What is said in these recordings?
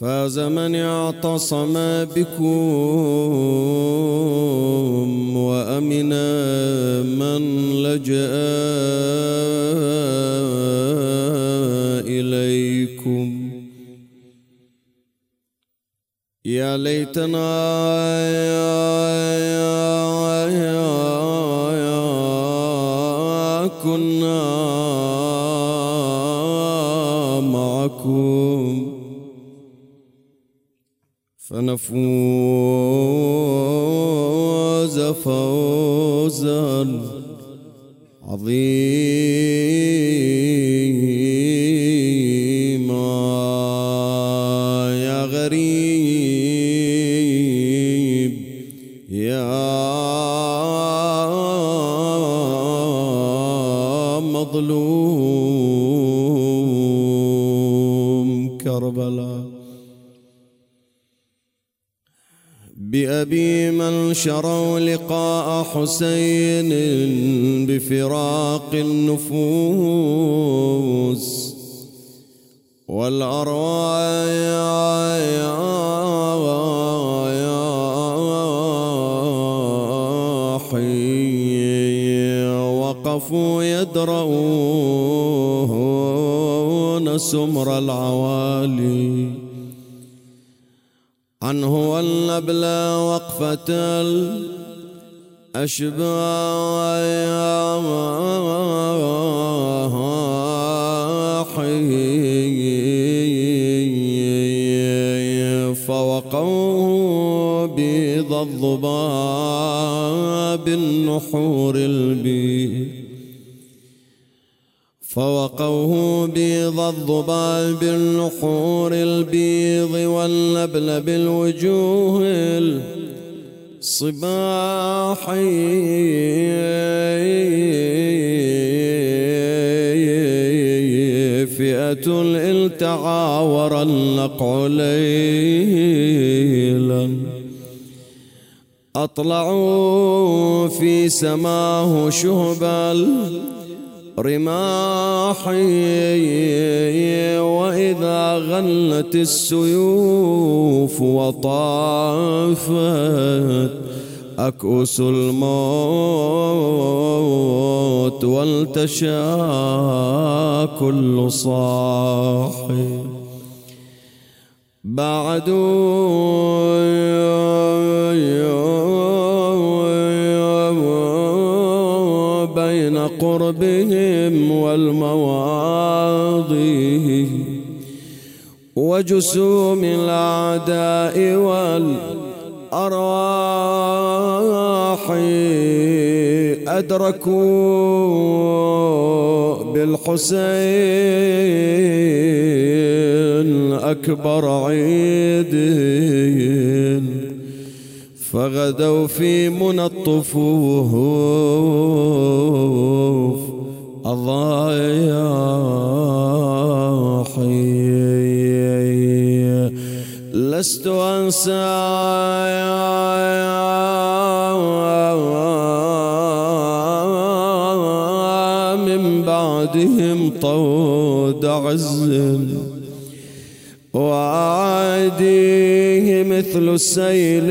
فاز من اعتصم بكم وأمن من لجأ إليكم. يا ليتنا كنا فنفوز فوزا عظيما. بأبي من شروا لقاء حسين بفراق النفوس والأرواح وقفوا يدرؤون سمر العوالي الأشباح فوقوه بيض الضباب النحور البيض فوقوه بيض الضباب النحور البيض والنبل بالوجوه الصباح فئة التعاور النقع ليلا. أطلعوا في سماه شهب رماح وإذا غلت السيوف وطافت أكؤس الموت والتشى كل صاحي. بعدوا والمواضي وجسوم الأعداء والأرواح أدركوا بالحسين أكبر عيدين فغدوا في منى الطفوف الضايح لست أنسى من بعدهم طود عز. وعاديه مثل السيل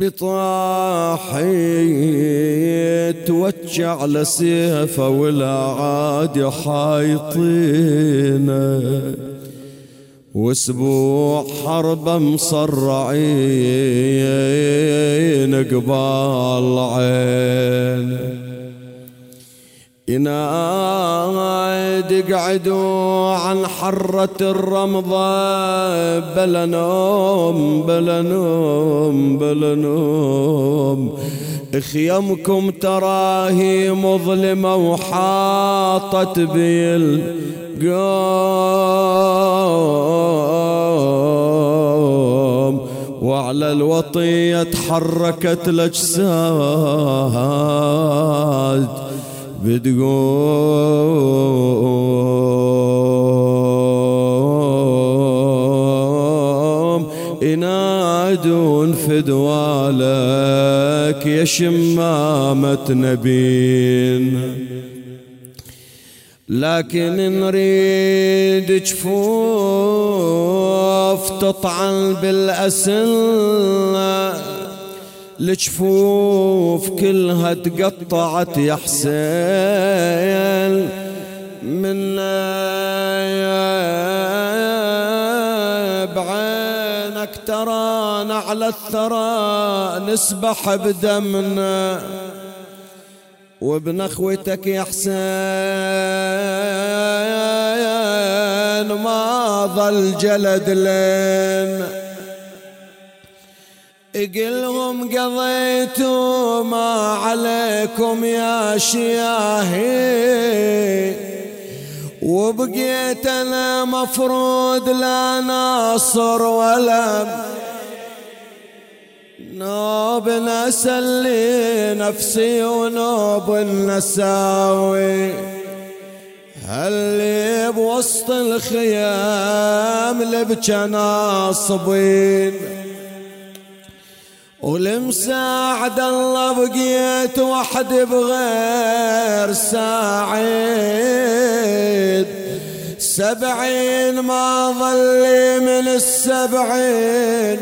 بطاحي توجع لسيفه ولا عاد حايطينه واسبوع حرب مصرعين قبال عين. ينايد قعدوا عن حرة الرمضة بلا نوم بلا نوم بلا نوم. خيمكم تراهي مظلمة وحاطت بالقوم. وعلى الوطية تحركت الأجساد. بتقوم ينادون فدوالك يا شمامة نبين لكن نريد جفوف تطعن بالأسل الجفوف كلها تقطعت يا حسين. من بعينك ترانا على الثرى نسبح بدمنا. وبنخوتك يا حسين ما ظل جلد لين إقلهم قضيتوا ما عليكم يا شياهي. وبقيت أنا مفروض لا ناصر ولا نوب. نسلي نفسي ونوب النساوي هل بوسط الخيام لبجا ناصبين ولمساعد الله بقيت وحد بغير ساعد. سبعين ما ظلي من السبعين.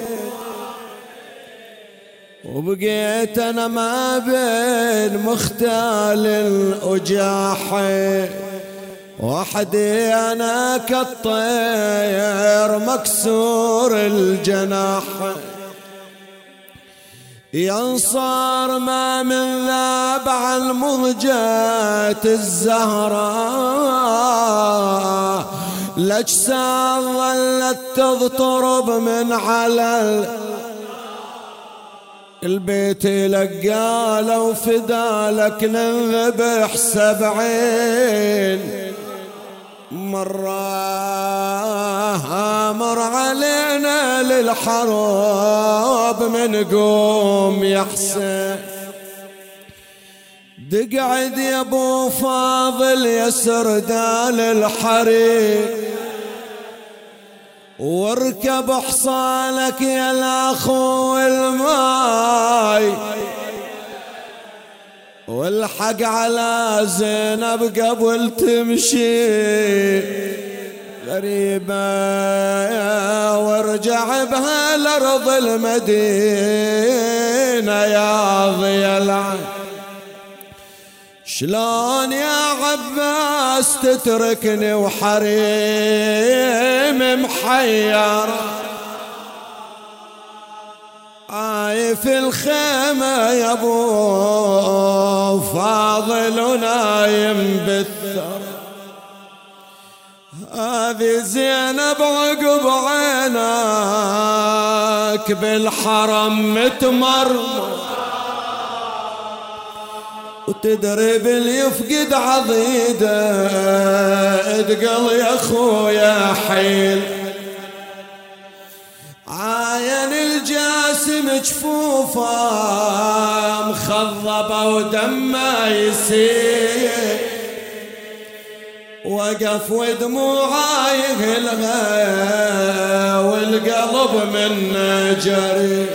وبقيت أنا ما بين مختال الاجاحي وحدي أنا كالطير مكسور الجناح ينصار ما من ذاب عن مضجات الزهراء الاجساد ظلت تضطرب من على البيت لقى لو فدالك نذبح سبعين مرة مر علينا للحرب من قوم يحسن دقعد يا أبو فاضل يا سردال الحريق. واركب حصانك يا الاخو الماي. والحق على زينب قبل تمشي. غريبة وارجع بها لأرض المدينة يا ضي العين. شلون يا عباس تتركني وحريم محير؟ في الخيمة يا أبو فاضل ونايم بالثر هذه زينب عقب عينك بالحرم متمرمر وتدري باللي يفقد عضيدة اتقل يا أخويا حيل. عاين الجاسم جفوفه مخضبه ودمه يسيل. وقف ودموعه يهلها والقلب منه جري.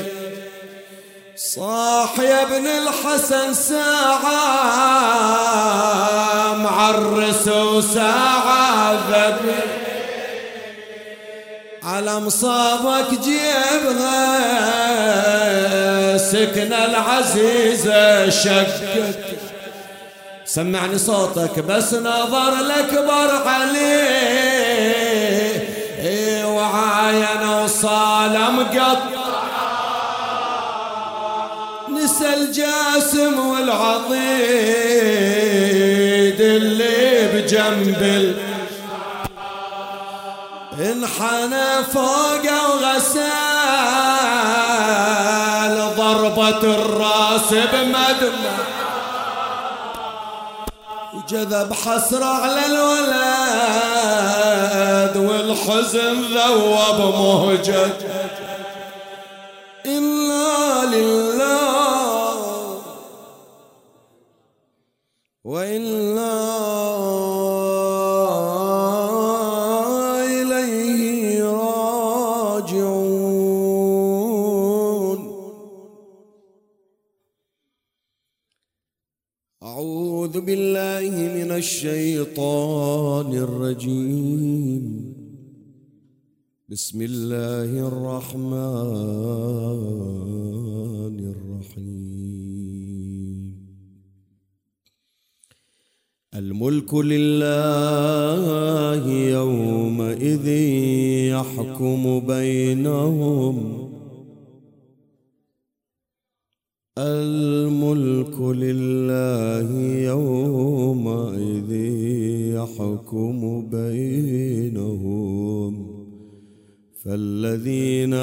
صاح يا ابن الحسن ساعة معرس وساعة ذبي على مصابك جيبها سكن العزيزة شكت سمعني صوتك بس نظر الأكبر عليه وعاين وصال مقطع نسى الجاسم والعضيد اللي بجنب انحنى فوقه وغسال ضربة الراس بمدمى جذب حسرة على الولد والحزن ذوب مهجد. إنا لله وإنا إليه راجعون. أعوذ بالله الشيطان الرجيم. بسم الله الرحمن الرحيم. الملك لله يومئذ يحكم بينهم. الملك لله يومئذ يحكم بينهم. فالذين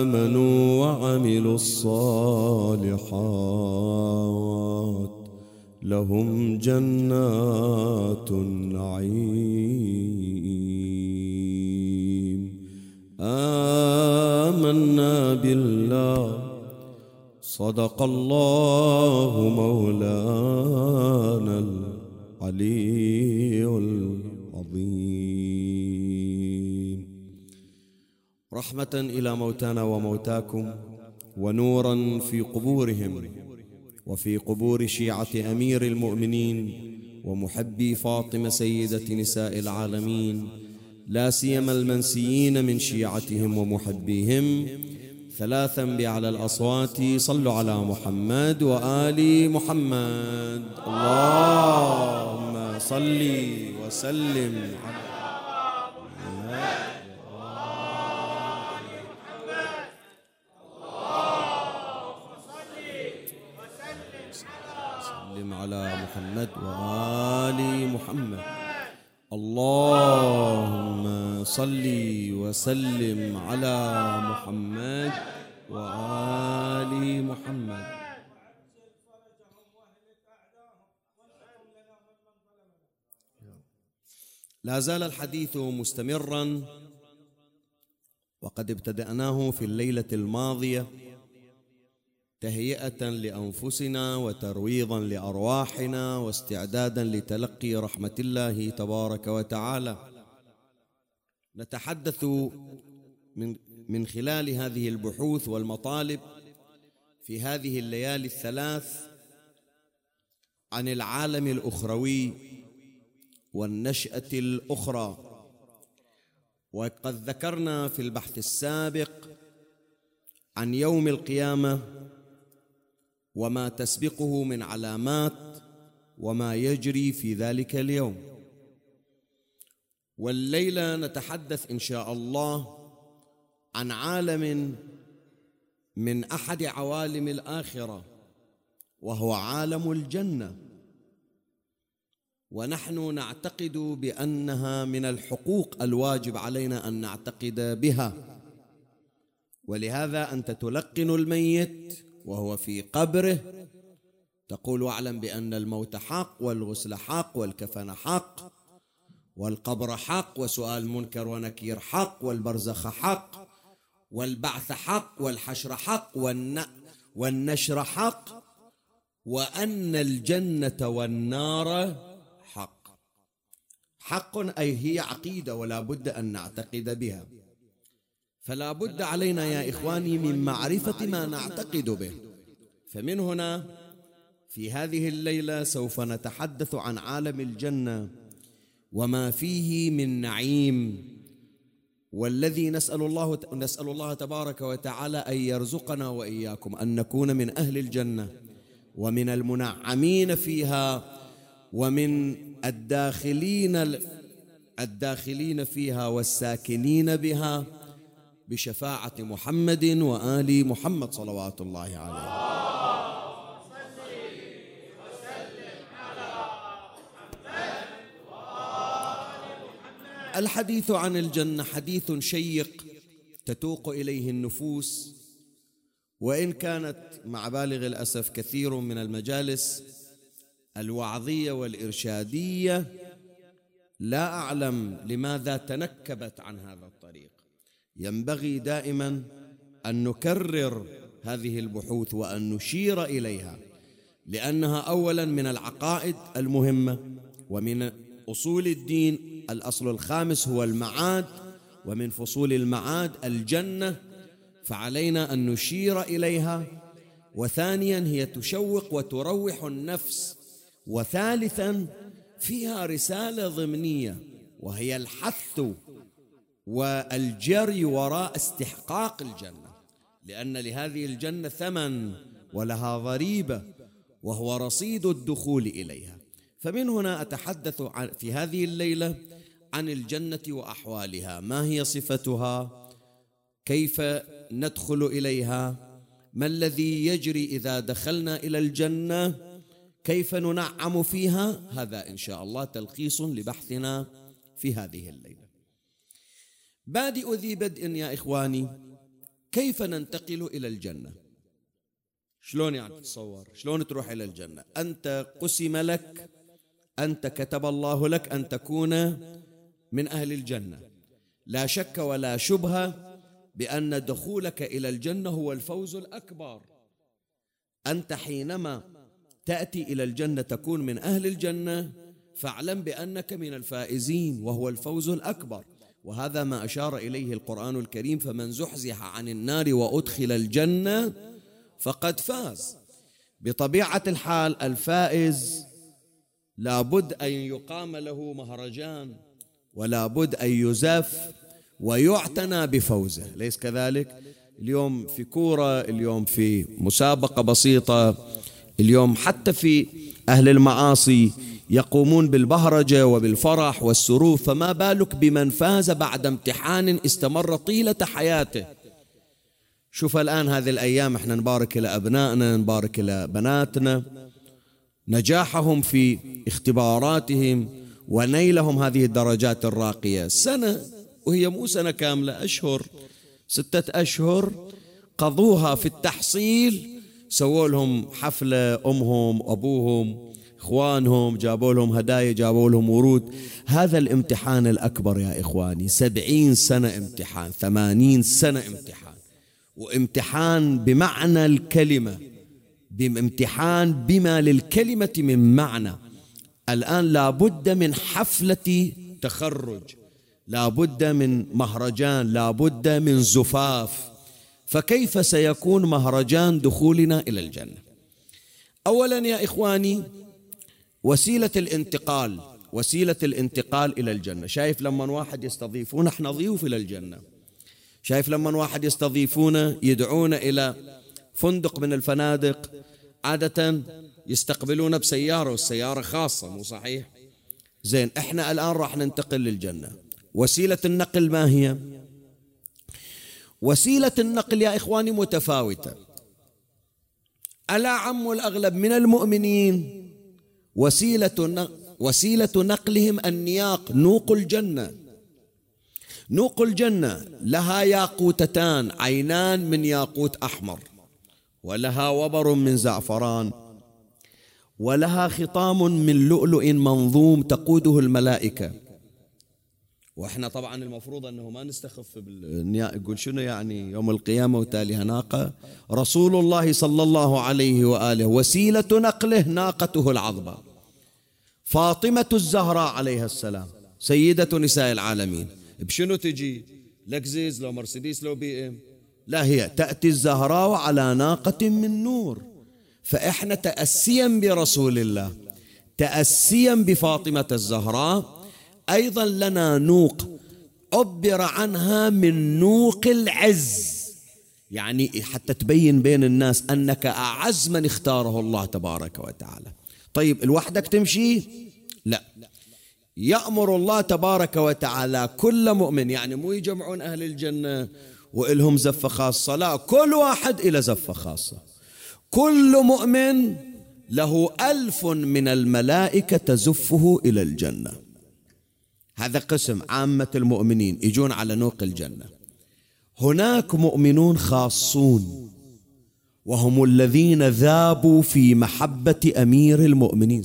آمنوا وعملوا الصالحات لهم جنات النعيم. صدق الله مولانا العلي العظيم. رحمة إلى موتانا وموتاكم ونورا في قبورهم وفي قبور شيعة أمير المؤمنين ومحبي فاطمة سيدة نساء العالمين لا سيما المنسيين من شيعتهم ومحبيهم ثلاثا بأعلى الأصوات صلوا على محمد وآل محمد. اللهم صل وسلم. على على محمد وآل محمد. اللهم صل وسلم على محمد وآل محمد. لا زال الحديث مستمرا وقد ابتدأناه في الليلة الماضية تهيئة لأنفسنا وترويضا لأرواحنا واستعدادا لتلقي رحمة الله تبارك وتعالى. نتحدث من من خلال هذه البحوث والمطالب في هذه الليالي الثلاث عن العالم الأخروي والنشأة الأخرى. وقد ذكرنا في البحث السابق عن يوم القيامة وما تسبقه من علامات وما يجري في ذلك اليوم. والليلة نتحدث إن شاء الله عن عالم من أحد عوالم الآخرة وهو عالم الجنة. ونحن نعتقد بأنها من الحقوق الواجب علينا أن نعتقد بها. ولهذا أنت تلقن الميت وهو في قبره. تقول واعلم بأن الموت حق والغسل حق والكفن حق. والقبر حق وسؤال منكر ونكير حق والبرزخ حق والبعث حق والحشر حق والنشر حق وأن الجنة والنار حق. حق أي هي عقيدة ولا بد أن نعتقد بها. فلا بد علينا يا إخواني من معرفة ما نعتقد به. فمن هنا في هذه الليلة سوف نتحدث عن عالم الجنة وما فيه من نعيم. والذي نسأل الله نسأل الله تبارك وتعالى أن يرزقنا وإياكم أن نكون من أهل الجنة. ومن المنعمين فيها ومن الداخلين الداخلين فيها والساكنين بها بشفاعة محمد وآل محمد صلوات الله عليه. الحديث عن الجنة حديث شيق تتوق إليه النفوس وإن كانت مع بالغ الأسف كثير من المجالس الوعظية والإرشادية لا أعلم لماذا تنكبت عن هذا الطريق. ينبغي دائما أن نكرر هذه البحوث وأن نشير إليها لأنها اولا من العقائد المهمة ومن أصول الدين الأصل الخامس هو المعاد ومن فصول المعاد الجنة فعلينا أن نشير إليها. وثانيا هي تشوق وتروح النفس. وثالثا فيها رسالة ضمنية وهي الحث والجري وراء استحقاق الجنة. لأن لهذه الجنة ثمن ولها ضريبة وهو رصيد الدخول إليها. فمن هنا أتحدث في هذه الليلة عن الجنة وأحوالها. ما هي صفتها؟ كيف ندخل إليها؟ ما الذي يجري إذا دخلنا إلى الجنة؟ كيف ننعم فيها؟ هذا إن شاء الله تلخيص لبحثنا في هذه الليلة. بادئ ذي بدء يا إخواني. كيف ننتقل إلى الجنة؟ شلون يعني تتصور؟ شلون تروح إلى الجنة؟ أنت قسم لك أنت كتب الله لك أن تكون من أهل الجنة. لا شك ولا شبهه بأن دخولك إلى الجنة هو الفوز الأكبر. أنت حينما تأتي إلى الجنة تكون من أهل الجنة فاعلم بأنك من الفائزين وهو الفوز الأكبر. وهذا ما أشار إليه القرآن الكريم فمن زحزح عن النار وأدخل الجنة فقد فاز. بطبيعة الحال الفائز لابد أن يقام له مهرجان. ولا بد أن يزف ويعتنى بفوزه. ليس كذلك؟ اليوم في كورة اليوم في مسابقة بسيطة اليوم حتى في أهل المعاصي يقومون بالبهرجة وبالفرح والسرور فما بالك بمن فاز بعد امتحان استمر طيلة حياته؟ شوف الآن هذه الأيام إحنا نبارك إلى أبنائنا نبارك إلى بناتنا. نجاحهم في اختباراتهم ونيلهم هذه الدرجات الراقية. سنة وهي مو سنة كاملة أشهر ستة أشهر قضوها في التحصيل. سووا لهم حفلة أمهم أبوهم إخوانهم جابوا لهم هدايا جابوا لهم ورود. هذا الامتحان الأكبر يا إخواني. سبعين سنة امتحان ثمانين سنة امتحان. وامتحان بمعنى الكلمة بامتحان بما للكلمة من معنى. الآن لابد من حفلة تخرج لابد من مهرجان لابد من زفاف. فكيف سيكون مهرجان دخولنا إلى الجنة؟ اولا يا إخواني وسيلة الانتقال وسيلة الانتقال إلى الجنة. شايف لما واحد يستضيفون إحنا ضيوف إلى الجنة. شايف لما واحد يستضيفونه يدعون إلى فندق من الفنادق. عادة يستقبلون بسيارة والسيارة خاصة مو صحيح؟ زين إحنا الآن راح ننتقل للجنة. وسيلة النقل ما هي؟ وسيلة النقل يا إخواني متفاوتة. ألا عم الأغلب من المؤمنين وسيلة وسيلة نقلهم النياق نوق الجنة. نوق الجنة لها ياقوتتان عينان من ياقوت أحمر ولها وبر من زعفران. ولها خطام من لؤلؤ منظوم تقوده الملائكة. وإحنا طبعا المفروض أنه ما نستخف بالنياء يقول شنو يعني يوم القيامة وتاليها ناقه رسول الله صلى الله عليه وآله وسيلة نقله ناقته العظمى. فاطمة الزهراء عليها السلام سيدة نساء العالمين. بشنو تجي؟ لكزيز لو مرسيدس لو بي إم. لا هي تأتي الزهراء على ناقة من نور. فإحنا تاسيا برسول الله تاسيا بفاطمة الزهراء. أيضا لنا نوق عبر عنها من نوق العز. يعني حتى تبين بين الناس أنك أعز من اختاره الله تبارك وتعالى. طيب لوحدك تمشي؟ لا. يأمر الله تبارك وتعالى كل مؤمن يعني مو يجمعون أهل الجنة وإلهم زفة خاصة لا كل واحد إلى زفة خاصة. كل مؤمن له ألف من الملائكة تزفه إلى الجنة. هذا قسم عامة المؤمنين يجون على نوق الجنة. هناك مؤمنون خاصون وهم الذين ذابوا في محبة أمير المؤمنين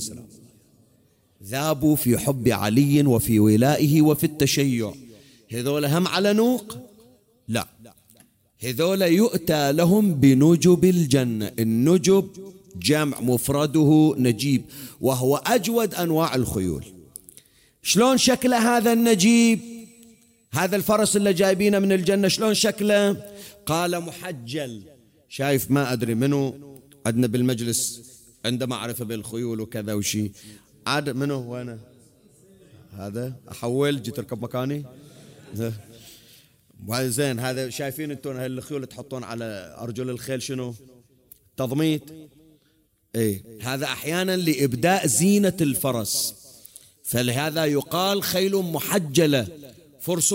ذابوا في حب علي وفي ولائه وفي التشيع. هذول هم على نوق؟ لا. هذول يؤتى لهم بنجب الجنة. النجب جمع مفرده نجيب وهو أجود أنواع الخيول. شلون شكله هذا النجيب؟ هذا الفرس اللي جايبينه من الجنة شلون شكله؟ قال محجل. شايف ما أدري منو؟ عندنا بالمجلس عنده معرفة بالخيول وكذا وشي. عاد منو؟ وين هذا؟ أحول جيت أركب مكاني؟ زين هذا شايفين أنتم الخيول تحطون على أرجل الخيل شنو؟ تضميت إيه. هذا أحيانا لإبداء زينة الفرس. فلهذا يقال خيل محجلة. فرس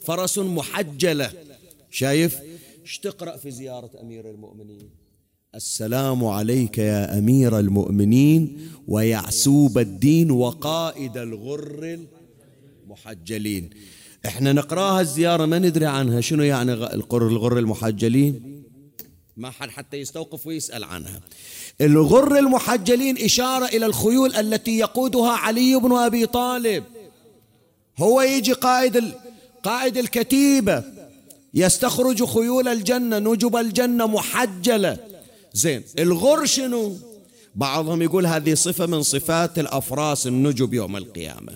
فرس محجلة. شايف؟ إيش تقرأ في زيارة أمير المؤمنين؟ السلام عليك يا أمير المؤمنين ويعسوب الدين وقائد الغر المحجلين. إحنا نقراها الزيارة ما ندري عنها. شنو يعني الغر المحجلين؟ ما حد حتى يستوقف ويسأل عنها. الغر المحجلين إشارة إلى الخيول التي يقودها علي بن أبي طالب. هو يجي قائد قائد الكتيبة. يستخرج خيول الجنة نجب الجنة محجلة. زين الغر شنو؟ بعضهم يقول هذه صفة من صفات الأفراس النجب يوم القيامة.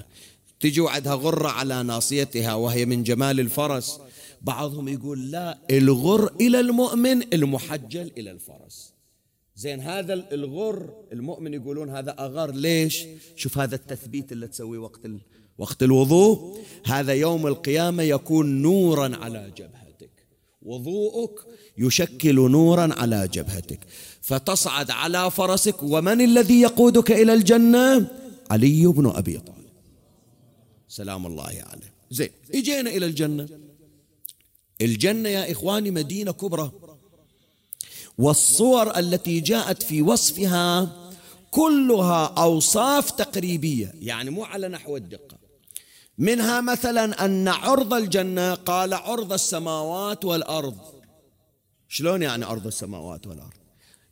تجي وعدها غرة على ناصيتها وهي من جمال الفرس. بعضهم يقول لا الغر إلى المؤمن المحجل إلى الفرس. زين هذا الغر المؤمن يقولون هذا أغر. ليش؟ شوف هذا التثبيت اللي تسويه وقت ال... وقت الوضوء. هذا يوم القيامة يكون نورا على جبهتك. وضوءك يشكل نورا على جبهتك. فتصعد على فرسك. ومن الذي يقودك إلى الجنة؟ علي بن أبي طالب. سلام الله عليه. زين اجينا إلى الجنة. الجنة يا إخواني مدينة كبرى. والصور التي جاءت في وصفها كلها أوصاف تقريبية يعني مو على نحو الدقة. منها مثلا أن عرض الجنة قال عرض السماوات والأرض. شلون يعني عرض السماوات والأرض؟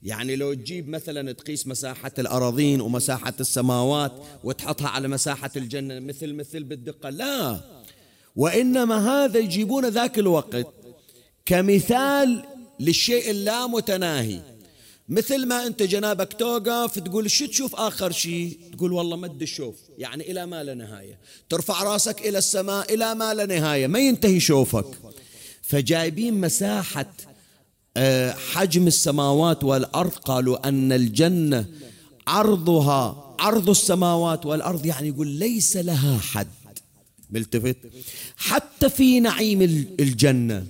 يعني لو تجيب مثلا تقيس مساحة الأراضين ومساحة السماوات وتحطها على مساحة الجنة مثل مثل بالدقة لا. وإنما هذا يجيبون ذاك الوقت كمثال للشيء اللامتناهي. مثل ما أنت جنابك توقف تقول شو تشوف آخر شيء؟ تقول والله مد الشوف يعني إلى ما لا نهاية. ترفع رأسك إلى السماء إلى ما لا نهاية ما ينتهي شوفك. فجايبين مساحة حجم السماوات والأرض قالوا أن الجنة عرضها عرض السماوات والأرض يعني يقول ليس لها حد. ملتفت؟ حتى في نعيم الجنة.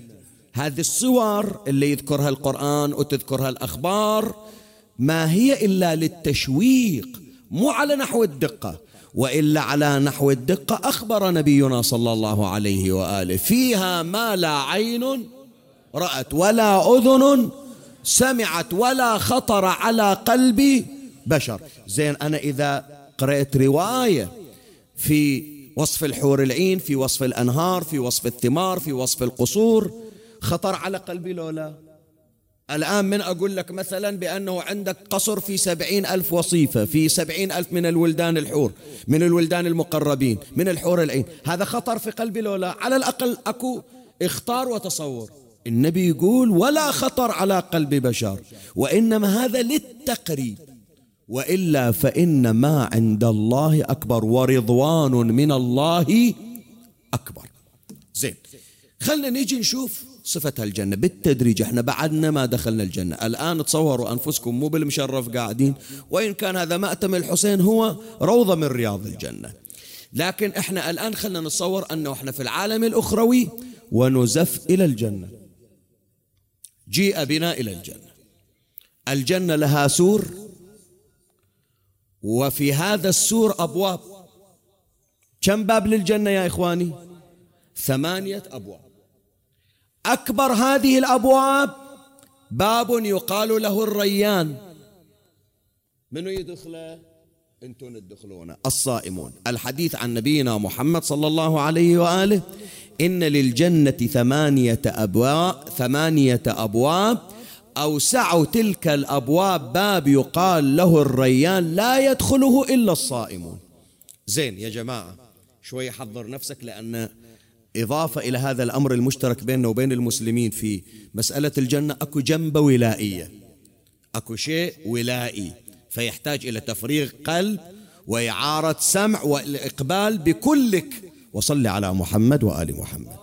هذه الصور اللي يذكرها القرآن وتذكرها الأخبار ما هي إلا للتشويق مو على نحو الدقة. وإلا على نحو الدقة أخبر نبينا صلى الله عليه وآله فيها ما لا عين رأت ولا أذن سمعت ولا خطر على قلب بشر. زين أنا إذا قرأت رواية في وصف الحور العين في وصف الأنهار في وصف الثمار في وصف القصور خطر على قلبي لولا الآن من أقول لك مثلا بأنه عندك قصر في سبعين ألف وصيفة في سبعين ألف من الولدان الحور من الولدان المقربين من الحور العين. هذا خطر في قلبي لولا على الأقل أكو اختار وتصور. النبي يقول ولا خطر على قلب بشر وإنما هذا للتقريب. وإلا فإن ما عند الله أكبر ورضوان من الله أكبر. زين خلنا نيجي نشوف صفة الجنة. بالتدريج إحنا بعدنا ما دخلنا الجنة. الآن تصوروا أنفسكم مو بالمشرف قاعدين وإن كان هذا مأتم الحسين هو روضة من رياض الجنة. لكن إحنا الآن خلنا نتصور أنه إحنا في العالم الأخروي ونزف إلى الجنة. جيء بنا إلى الجنة. الجنة لها سور وفي هذا السور أبواب. كم باب للجنة يا إخواني؟ ثمانية أبواب. أكبر هذه الأبواب باب يقال له الريان. منو يدخله؟ أنتم تدخلون الصائمون. الحديث عن نبينا محمد صلى الله عليه وآله. إن للجنة ثمانية أبواب ثمانية أبواب. أوسع تلك الأبواب باب يقال له الريان لا يدخله إلا الصائمون. زين يا جماعة شوي حضر نفسك لأن إضافة إلى هذا الأمر المشترك بيننا وبين المسلمين في مسألة الجنة أكو جنبة ولائية. أكو شيء ولائي فيحتاج إلى تفريغ قلب وإعارة سمع والإقبال بكلك وصل على محمد وآل محمد.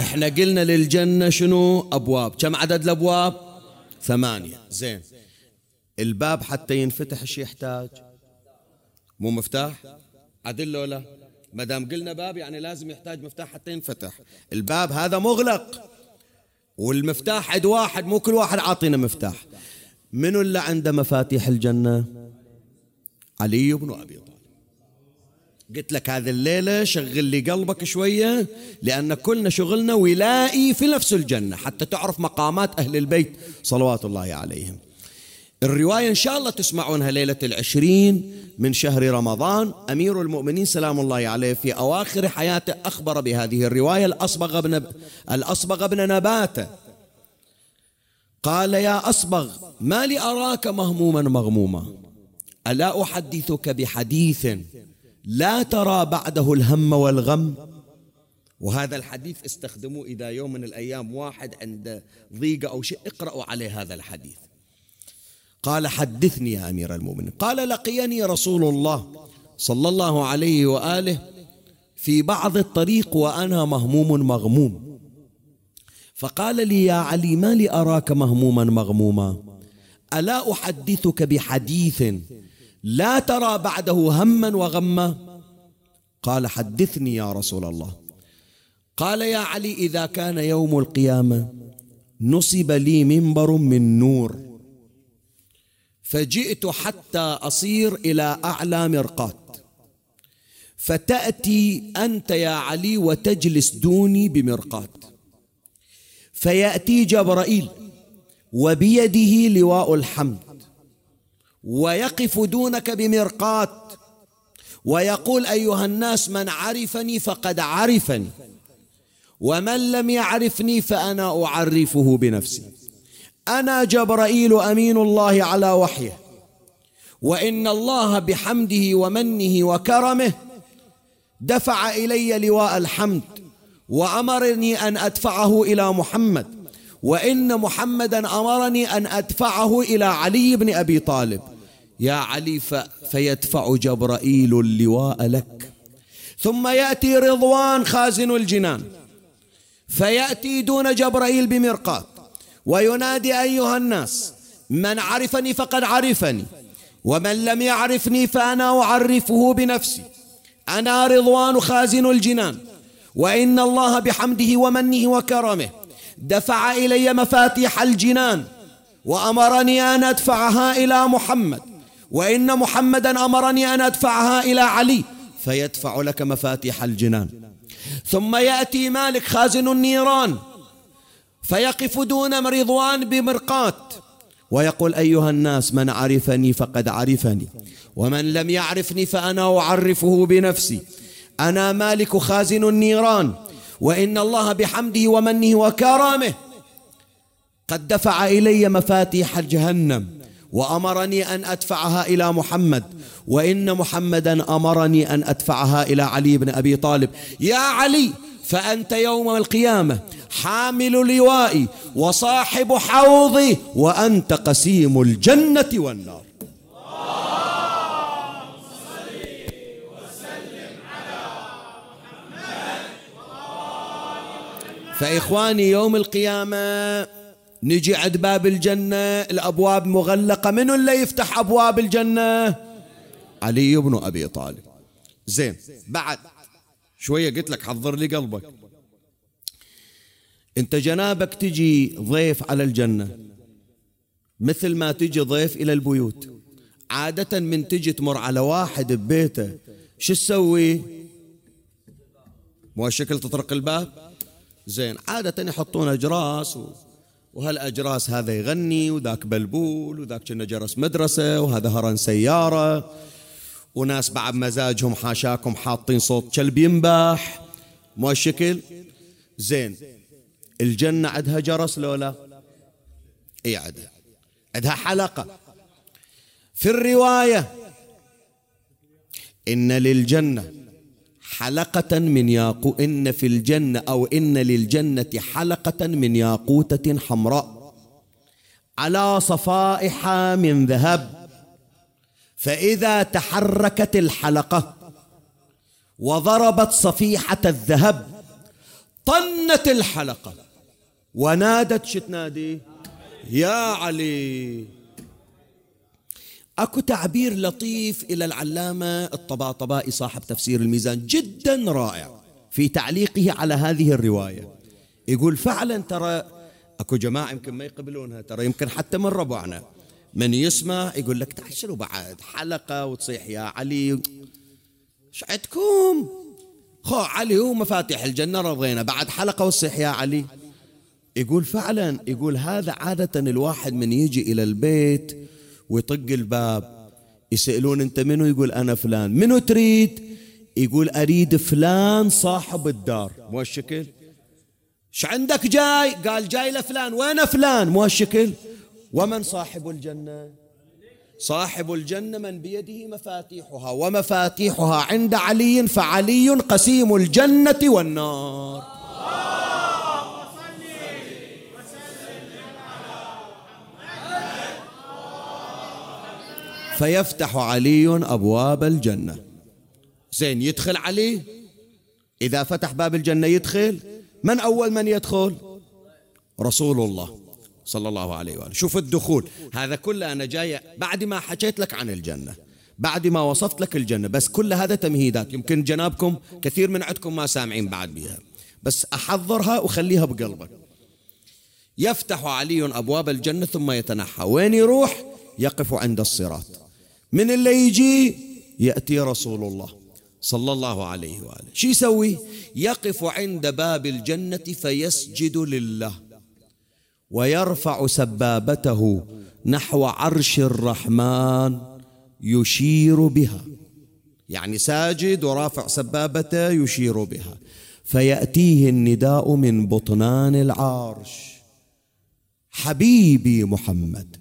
إحنا قلنا للجنة شنو؟ أبواب. كم عدد الأبواب؟ ثمانية. زين. الباب حتى ينفتح إيش يحتاج؟ مو مفتاح؟ عدل ولا ما دام قلنا باب يعني لازم يحتاج مفتاح حتى ينفتح. الباب هذا مغلق. والمفتاح عند واحد مو كل واحد عاطينا مفتاح. منو اللي عنده مفاتيح الجنة؟ علي بن أبي طالب. قلت لك هذه الليلة شغل لي قلبك شوية لأن كلنا شغلنا ولائي في نفس الجنة حتى تعرف مقامات أهل البيت صلوات الله عليهم. الرواية إن شاء الله تسمعونها ليلة العشرين من شهر رمضان. أمير المؤمنين سلام الله عليه في أواخر حياته أخبر بهذه الرواية الأصبغ بن, الأصبغ بن نباتة. قال يا أصبغ ما لي أراك مهموما مغموما. ألا أحدثك بحديث لا ترى بعده الهم والغم؟ وهذا الحديث استخدموه إذا يوم من الأيام واحد عنده ضيقة أو شيء. اقرأوا عليه هذا الحديث. قال حدثني يا أمير المؤمنين. قال لقيني رسول الله صلى الله عليه وآله في بعض الطريق وأنا مهموم مغموم. فقال لي يا علي ما لي أراك مهموما مغموما؟ ألا أحدثك بحديث لا ترى بعده هما وغما؟ قال حدثني يا رسول الله. قال يا علي إذا كان يوم القيامة نصب لي منبر من نور. فجئت حتى أصير إلى أعلى مرقات. فتأتي أنت يا علي وتجلس دوني بمرقات. فيأتي جبرائيل. وبيده لواء الحمد ويقف دونك بمرقات ويقول أيها الناس من عرفني فقد عرفني ومن لم يعرفني فأنا أعرفه بنفسي. أنا جبرائيل أمين الله على وحيه وإن الله بحمده ومنه وكرمه دفع إلي لواء الحمد وأمرني أن أدفعه إلى محمد وإن محمدا أمرني أن أدفعه إلى علي بن أبي طالب. يا علي فيدفع جبرائيل اللواء لك. ثم يأتي رضوان خازن الجنان. فيأتي دون جبرائيل بمرقات وينادي أيها الناس من عرفني فقد عرفني ومن لم يعرفني فأنا أعرفه بنفسي. أنا رضوان خازن الجنان وإن الله بحمده ومنه وكرمه. دفع إلي مفاتيح الجنان وأمرني أن أدفعها إلى محمد وإن محمدا أمرني أن أدفعها إلى علي فيدفع لك مفاتيح الجنان. ثم يأتي مالك خازن النيران فيقف دون رضوان بمرقات ويقول أيها الناس من عرفني فقد عرفني ومن لم يعرفني فأنا أعرفه بنفسي. أنا مالك خازن النيران. وإن الله بحمده ومنه وكرمه قد دفع إلي مفاتيح جهنم وأمرني أن أدفعها إلى محمد وإن محمدا أمرني أن أدفعها إلى علي بن أبي طالب. يا علي فأنت يوم القيامة حامل لوائي وصاحب حوضي وأنت قسيم الجنة والنار. فإخواني يوم القيامة نجي عند باب الجنة الأبواب مغلقة. من اللي يفتح أبواب الجنة؟ علي بن أبي طالب. زين بعد شوية قلت لك حضر لي قلبك. انت جنابك تجي ضيف على الجنة مثل ما تجي ضيف إلى البيوت. عادة من تجي تمر على واحد ببيته شو تسوي؟ مو الشكل تطرق الباب؟ زين عادة يحطون أجراس و... وهالأجراس هذا يغني وذاك بلبول وذاك كنا جرس مدرسة وهذا هرن سيارة وناس بعد مزاجهم حاشاكم حاطين صوت كلب ينبح مو الشكل زين الجنة عندها جرس لو لا إي عندها. عندها حلقة. في الرواية إن للجنة حلقة من ياقو إن في الجنة أو إن للجنة حلقة من ياقوتة حمراء. على صفائح من ذهب. فإذا تحركت الحلقة وضربت صفيحة الذهب طنت الحلقة ونادت شو تنادي يا علي! اكو تعبير لطيف إلى العلامة الطباطبائي صاحب تفسير الميزان جدا رائع في تعليقه على هذه الرواية. يقول فعلا ترى اكو جماعة يمكن ما يقبلونها ترى يمكن حتى من ربعنا. من يسمع يقول لك تعال شنو بعد؟ حلقة وتصيح يا علي. إيش عندكم؟ خو علي هو مفاتيح الجنة رضينا. بعد حلقة وتصيح يا علي. يقول فعلا. يقول هذا عادة الواحد من يجي إلى البيت ويطق الباب. يسألون أنت منو؟ يقول أنا فلان. منو تريد؟ يقول أريد فلان صاحب الدار. مو الشكل ش عندك جاي؟ قال جاي لفلان. وين فلان؟ مو الشكل ومن صاحب الجنة؟ صاحب الجنة من بيده مفاتيحها ومفاتيحها عند علي فعلي قسيم الجنة والنار. فيفتح علي أبواب الجنة. زين يدخل علي؟ إذا فتح باب الجنة يدخل؟ من أول من يدخل؟ رسول الله صلى الله عليه وآله. شوف الدخول. هذا كله أنا جاي بعد ما حكيت لك عن الجنة بعد ما وصفت لك الجنة. بس كل هذا تمهيدات. يمكن جنابكم كثير من عندكم ما سامعين بعد بها. بس أحضرها وخليها بقلبك. يفتح علي أبواب الجنة ثم يتنحى. وين يروح؟ يقف عند الصراط. من اللي يجي يأتي رسول الله صلى الله عليه وآله. شو يسوي؟ يقف عند باب الجنة فيسجد لله ويرفع سبابته نحو عرش الرحمن يشير بها. يعني ساجد ورافع سبابته يشير بها. فيأتيه النداء من بطنان العرش. حبيبي محمد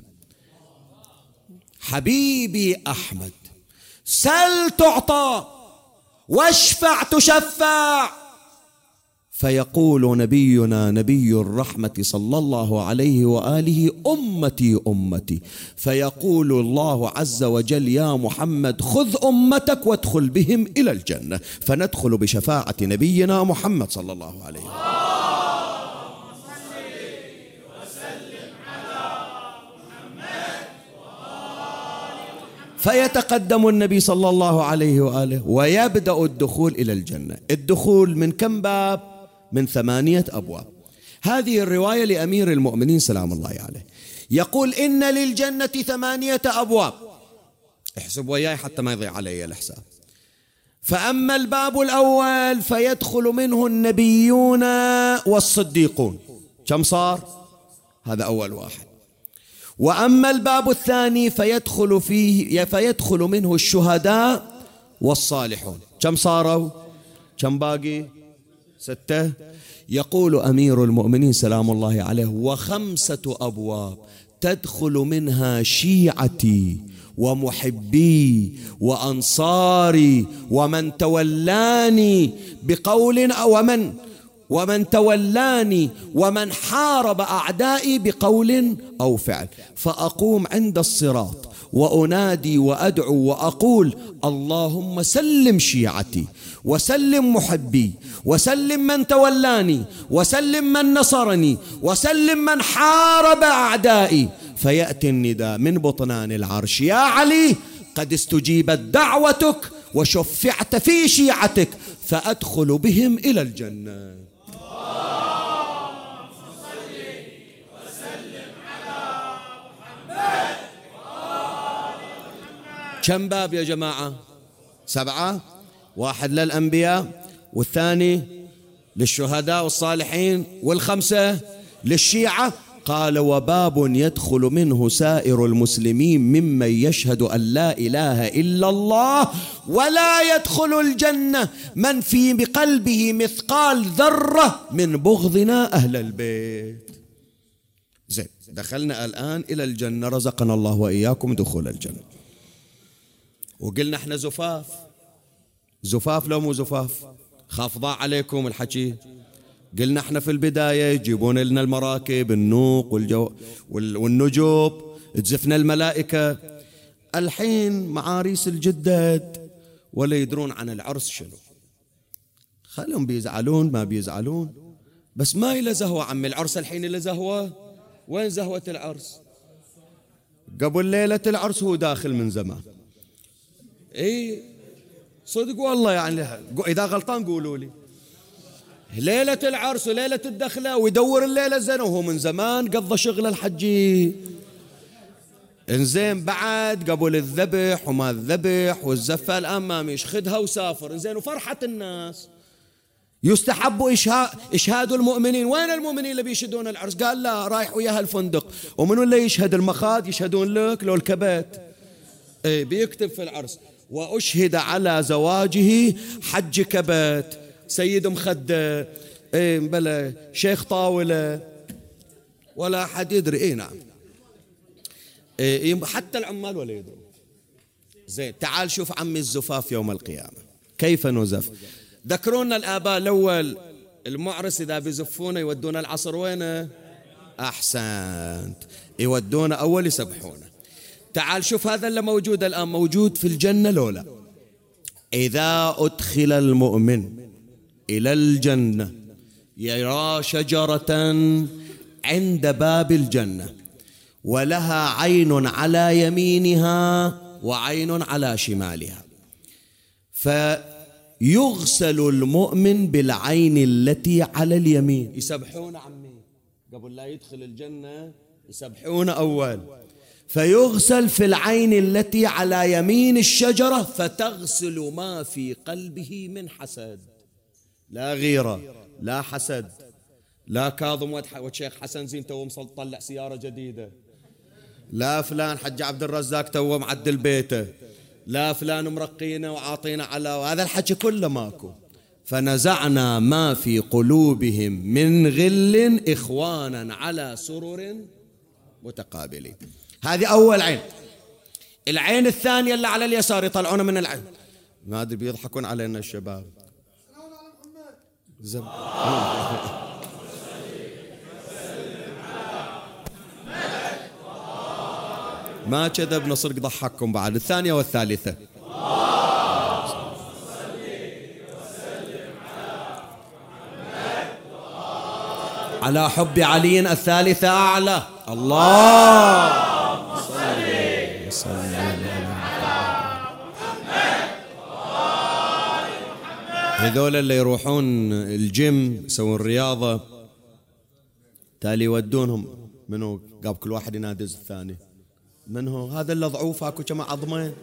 حبيبي أحمد سل تعطى واشفع تشفع. فيقول نبينا نبي الرحمة صلى الله عليه وآله أمتي أمتي. فيقول الله عز وجل يا محمد خذ أمتك وادخل بهم إلى الجنة. فندخل بشفاعة نبينا محمد صلى الله عليه وسلم فيتقدم النبي صلى الله عليه وآله ويبدأ الدخول إلى الجنة، الدخول من كم باب؟ من ثمانية أبواب. هذه الرواية لأمير المؤمنين سلام الله عليه. يقول إن للجنة ثمانية أبواب. احسب وياي حتى ما يضيع علي الحساب. فأما الباب الأول فيدخل منه النبيون والصديقون. كم صار؟ هذا أول واحد. وأما الباب الثاني فيدخل فيه فيدخل منه الشهداء والصالحون. كم صاروا؟ كم باقي؟ ستة. يقول أمير المؤمنين سلام الله عليه وخمسة أبواب تدخل منها شيعتي ومحبي وأنصاري ومن تولاني بقول ومن ومن تولاني ومن حارب أعدائي بقول أو فعل. فأقوم عند الصراط وأنادي وأدعو وأقول اللهم سلم شيعتي وسلم محبي وسلم من تولاني وسلم من نصرني وسلم من حارب أعدائي. فيأتي النداء من بطنان العرش. يا علي قد استجيبت دعوتك وشفعت في شيعتك فأدخل بهم إلى الجنة. كم باب يا جماعة؟ سبعة. واحد للأنبياء والثاني للشهداء والصالحين والخمسة للشيعة. قال وباب يدخل منه سائر المسلمين ممن يشهد أن لا إله إلا الله ولا يدخل الجنة من في بقلبه مثقال ذرة من بغضنا أهل البيت. زين دخلنا الآن إلى الجنة رزقنا الله وإياكم دخول الجنة. وقلنا إحنا زفاف زفاف لو مو زفاف خاف ضاع عليكم الحكي قلنا إحنا في البداية يجيبون لنا المراكب النوق والجو والنجوب تزفنا الملائكة. الحين معاريس الجدد ولا يدرون عن العرس شنو. خلهم بيزعلون ما بيزعلون. بس ما إلى زهوة عمي العرس الحين إلى زهوة؟ وين زهوة العرس؟ قبل ليلة العرس هو داخل من زمان. اي صدق والله يعني إذا غلطان قولوا لي. ليلة العرس وليلة الدخلة ويدور الليلة زين وهو من زمان قضى شغل الحجي انزين بعد قبل الذبح وما الذبح والزفة الآن ما مش خدها وسافر. انزين وفرحة الناس. يستحب إشهاد, إشهاد المؤمنين. وين المؤمنين اللي بيشهدون العرس؟ قال لا رايح وياها الفندق. ومن اللي يشهد المخاض يشهدون لك لو الكبت. إيه بيكتب في العرس. وأشهد على زواجه حج كبت. سيد مخدة إيه بلا شيخ طاولة ولا أحد يدري. إيه نعم. إيه حتى العمال ولا يدرون. زين تعال شوف عمي الزفاف يوم القيامة. كيف نزف؟ ذكرونا الآباء الأول. المعرس إذا بيزفونه يودون العصر وينه؟ أحسنت. يودونه أول يسبحونه تعال شوف هذا اللي موجود الآن موجود في الجنة لولا إذا أدخل المؤمن إلى الجنة. يرى شجرة عند باب الجنة ولها عين على يمينها وعين على شمالها. فيغسل المؤمن بالعين التي على اليمين. يسبحون عمي قبل لا يدخل الجنة يسبحون أول. فيغسل في العين التي على يمين الشجرة فتغسل ما في قلبه من حسد. لا غيرة لا حسد لا كاظم وشيخ حسن زين تو طلع سيارة جديدة. لا فلان حج عبد الرزاق تو معدل بيته. لا فلان مرقينا وعاطينا على هذا الحكي كله ماكو. فنزعنا ما في قلوبهم من غل إخوانا على سرر متقابلين. هذه أول عين. العين الثانية اللي على اليسار يطلعون من العين. ما أدري بيضحكون علينا الشباب. زم. ما كذب نصرق ضحككم بعد الثانية والثالثة على حب علي الثالثة أعلى الله هذول اللي يروحون الجيم يسوون رياضة تالي يودونهم منو؟ قاب كل واحد ينادز الثاني. من هو هذا اللي ضعوف اكو كما عظمة.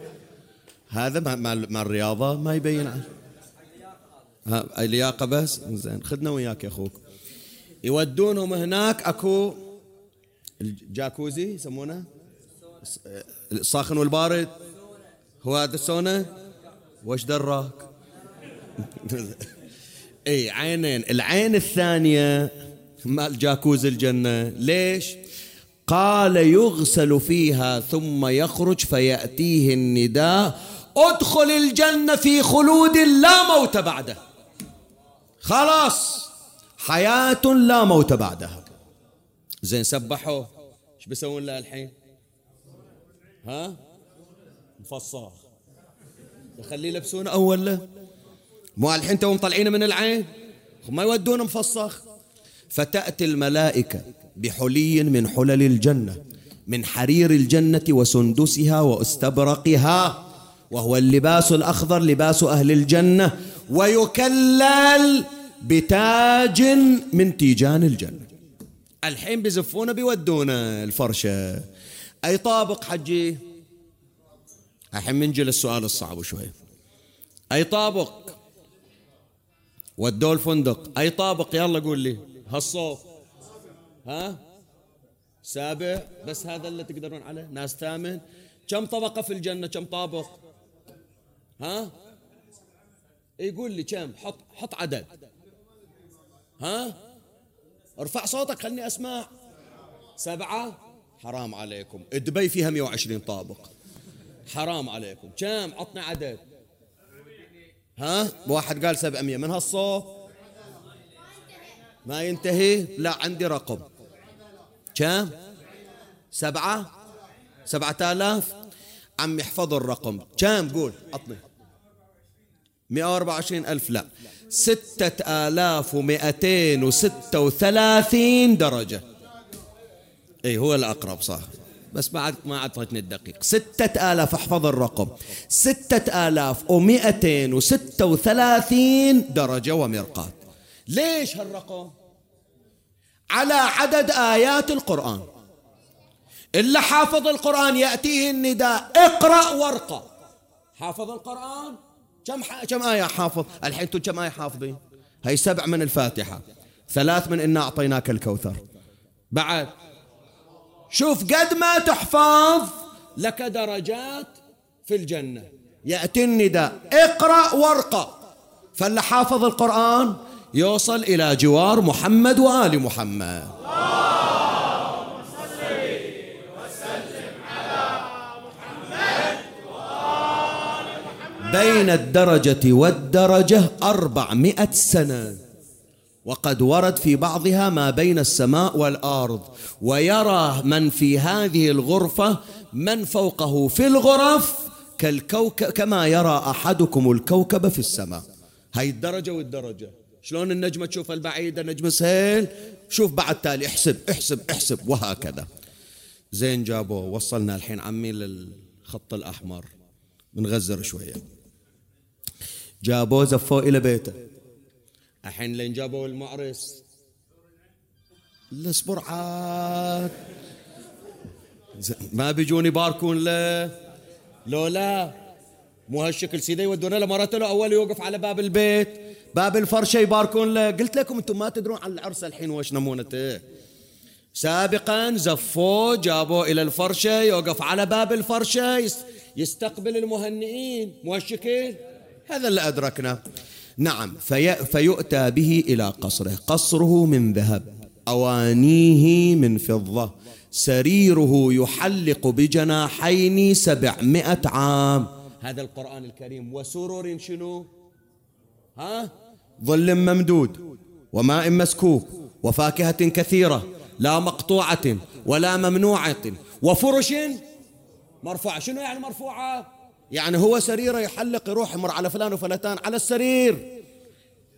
هذا مع الرياضة ما يبين. عنه اللياقة بس؟ زين خذنا وياك يا أخوك. يودونهم هناك اكو الجاكوزي يسمونه؟ الساخن والبارد. هو هذا السونا وش دراك؟ اي عينين. العين الثانية مال جاكوز الجنة. ليش؟ قال يغسل فيها ثم يخرج فيأتيه النداء. ادخل الجنة في خلود لا موت بعده. خلاص. حياة لا موت بعدها. زين سبحوا إيش بيسوون له الحين؟ ها؟ مفصاخ يخليه يلبسونه أول له؟ مو الحين توهم طالعين من العين؟ ما يودون مفصخ فتأتي الملائكة بحلي من حلل الجنة من حرير الجنة وسندسها واستبرقها وهو اللباس الأخضر لباس أهل الجنة ويكلل بتاج من تيجان الجنة. الحين بزفونا بيودونا الفرشة. أي طابق حجي؟ الحين منجل السؤال الصعب شوي. أي طابق؟ ودوا الفندق أي طابق؟ يلا قول لي. هالصوت. ها؟ سابع. بس هذا اللي تقدرون عليه. ناس ثامن. كم طبقة في الجنة؟ كم طابق؟ ها؟ يقول لي كم. حط حط عدد. ها؟ ارفع صوتك خلني أسمع. سبعة. حرام عليكم. دبي فيها 120 طابق. حرام عليكم. كم؟ عطني عدد. ها؟ واحد قال 700 من هالصوت؟ ما ينتهي؟ لا عندي رقم. كم؟ سبعة؟ سبعة آلاف؟ عمي احفظوا الرقم. كم؟ قول. عطني. 124 ألف. لا. ستة آلاف ومئتين وستة وثلاثين درجة. اي هو الأقرب صح. بس ما ما أعطتني الدقيق. ستة آلاف احفظ الرقم. ستة آلاف ومئتين وستة وثلاثين درجة ومرقات. ليش هالرقم؟ على عدد آيات القرآن. إلا حافظ القرآن يأتيه النداء. اقرأ وارقى حافظ القرآن؟ كم ح... كم آية حافظ؟ الحين أنتم كم آية حافظين؟ هي سبع من الفاتحة. ثلاث من إنا أعطيناك الكوثر. بعد شوف قد ما تحفظ لك درجات في الجنة. يأتي النداء اقرأ وارقى فاللي حافظ القرآن يوصل إلى جوار محمد وآل محمد. بين الدرجة والدرجة أربعمائة سنة. وقد ورد في بعضها ما بين السماء والأرض. ويرى من في هذه الغرفة من فوقه في الغرف كالكوكب كما يرى أحدكم الكوكب في السماء. هاي الدرجة والدرجة. شلون النجمة تشوف البعيدة؟ نجم سهل شوف بعد تالي. احسب احسب احسب. وهكذا. زين جابوه. وصلنا الحين عمي للخط الأحمر. بنغزر شوية. جابوه زفوه إلى بيته. الحين لين جابوا المعرس. الاسبرعات ما بيجون يباركون له لو لا مو هالشكل سيدي يودونه له مرته له أول يوقف على باب البيت. باب الفرشة يباركون له. قلت لكم أنتم ما تدرون عن العرس الحين وش نمونته. سابقا زفوه جابوه إلى الفرشة يوقف على باب الفرشة يستقبل المهنئين. مو هالشكل؟ هذا اللي أدركنا. نعم في فيؤتى به إلى قصره. قصره من ذهب أوانيه من فضة سريره يحلق بجناحين سبعمائة عام. هذا القرآن الكريم وسرر شنو؟ ها؟ ظل ممدود وماء مسكوب وفاكهة كثيرة لا مقطوعة ولا ممنوعة. وفرش مرفوعة شنو يعني مرفوعة؟ يعني هو سريره يحلق يروح يمر على فلان وفلتان على السرير.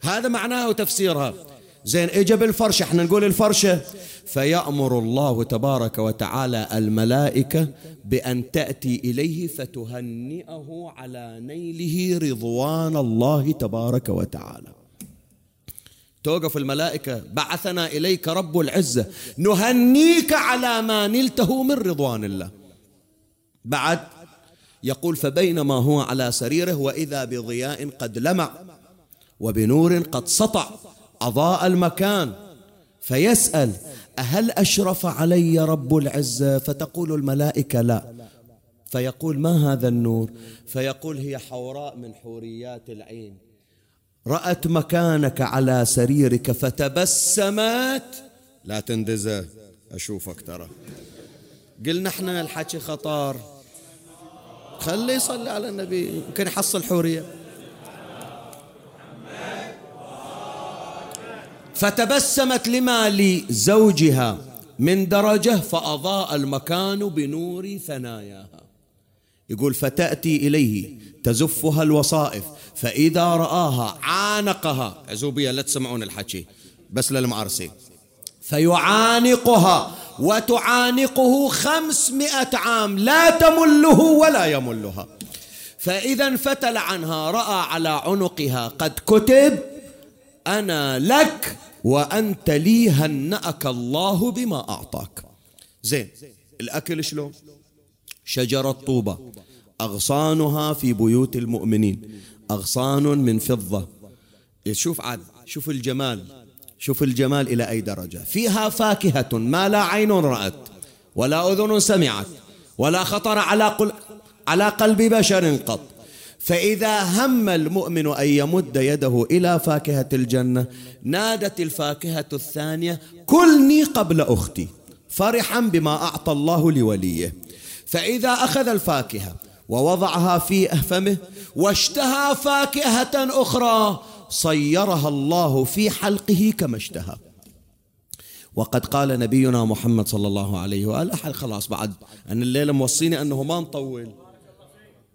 هذا معناه وتفسيرها زين اجى بالفرشة إحنا نقول الفرشة فيأمر الله تبارك وتعالى الملائكة بأن تأتي إليه فتهنئه على نيله رضوان الله تبارك وتعالى. توقف الملائكة. بعثنا إليك رب العزة. نهنيك على ما نلته من رضوان الله. بعد يقول فبينما هو على سريره وإذا بضياء قد لمع وبنور قد سطع أضاء المكان فيسأل أهل أشرف علي رب العزة؟ فتقول الملائكة لا. فيقول ما هذا النور؟ فيقول هي حوراء من حوريات العين. رأت مكانك على سريرك فتبسمت. لا تندزه أشوفك ترى. قلنا إحنا الحكي خطر خليه يصلي على النبي يمكن يحصل حورية. فتبسمت لما لزوجها من درجة فأضاء المكان بنور ثناياها. يقول فتأتي إليه تزفها الوصائف فإذا رآها عانقها. عزوبية لا تسمعون الحكي بس للمعرسين فيعانقها وتعانقه خمسمائة عام لا تمله ولا يملها. فإذا انفتل عنها رأى على عنقها قد كتب أنا لك وأنت لي هنأك الله بما أعطاك. زين الأكل شلون؟ شجرة طوبة أغصانها في بيوت المؤمنين أغصان من فضة. شوف عاد شوف الجمال. شوف الجمال إلى أي درجة. فيها فاكهة ما لا عين رأت ولا أذن سمعت ولا خطر على, قل على قلب بشر قط. فإذا هم المؤمن أن يمد يده إلى فاكهة الجنة نادت الفاكهة الثانية كلني قبل أختي فرحا بما أعطى الله لوليه. فإذا أخذ الفاكهة ووضعها في فمه واشتهى فاكهة أخرى صيرها الله في حلقه كما اشتهى. وقد قال نبينا محمد صلى الله عليه وآله خلاص بعد أن الليلة موصيني أنه ما نطول.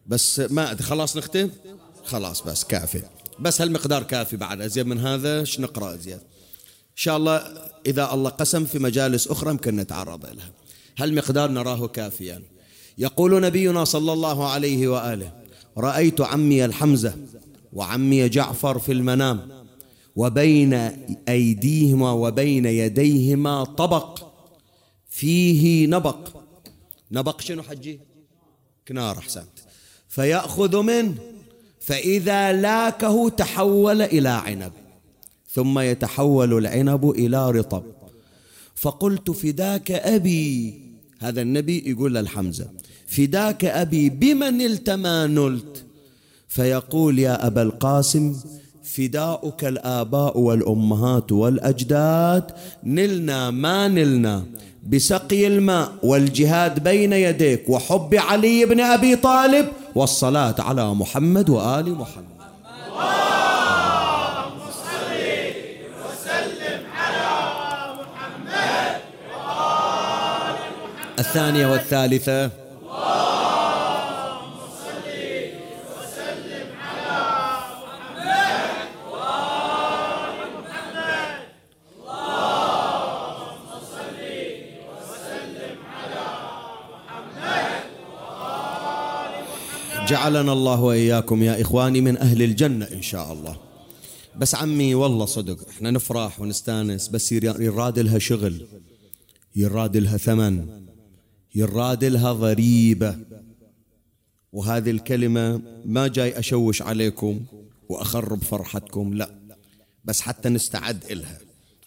بس ما خلاص نختم؟ خلاص بس كافي. بس هالمقدار كافي بعد. أزيد من هذا؟ إيش نقرأ أزيد؟ إن شاء الله إذا الله قسم في مجالس أخرى يمكن نتعرض لها. هالمقدار نراه كافيا. يقول نبينا صلى الله عليه وآله رأيت عمي الحمزة وعمي جعفر في المنام وبين أيديهما وبين يديهما طبق فيه نبق. نبق شنو حجي؟ كنار أحسنت. فيأخذ منه فإذا لاكه تحول إلى عنب ثم يتحول العنب إلى رطب. فقلت فداك أبي هذا النبي يقول للحمزة فداك أبي بمن نلت ما نلت؟ فيقول يا أبا القاسم فداؤك الآباء والأمهات والأجداد نلنا ما نلنا بسقي الماء والجهاد بين يديك وحب علي بن أبي طالب والصلاة على محمد وآل محمد. الثانية والثالثة جعلنا الله وإياكم يا إخواني من أهل الجنة إن شاء الله. بس عمي والله صدق إحنا نفرح ونستأنس بس يراد لها شغل يراد لها ثمن يراد لها ضريبة. وهذه الكلمة ما جاي أشوش عليكم وأخرب فرحتكم لا. بس حتى نستعد إلها.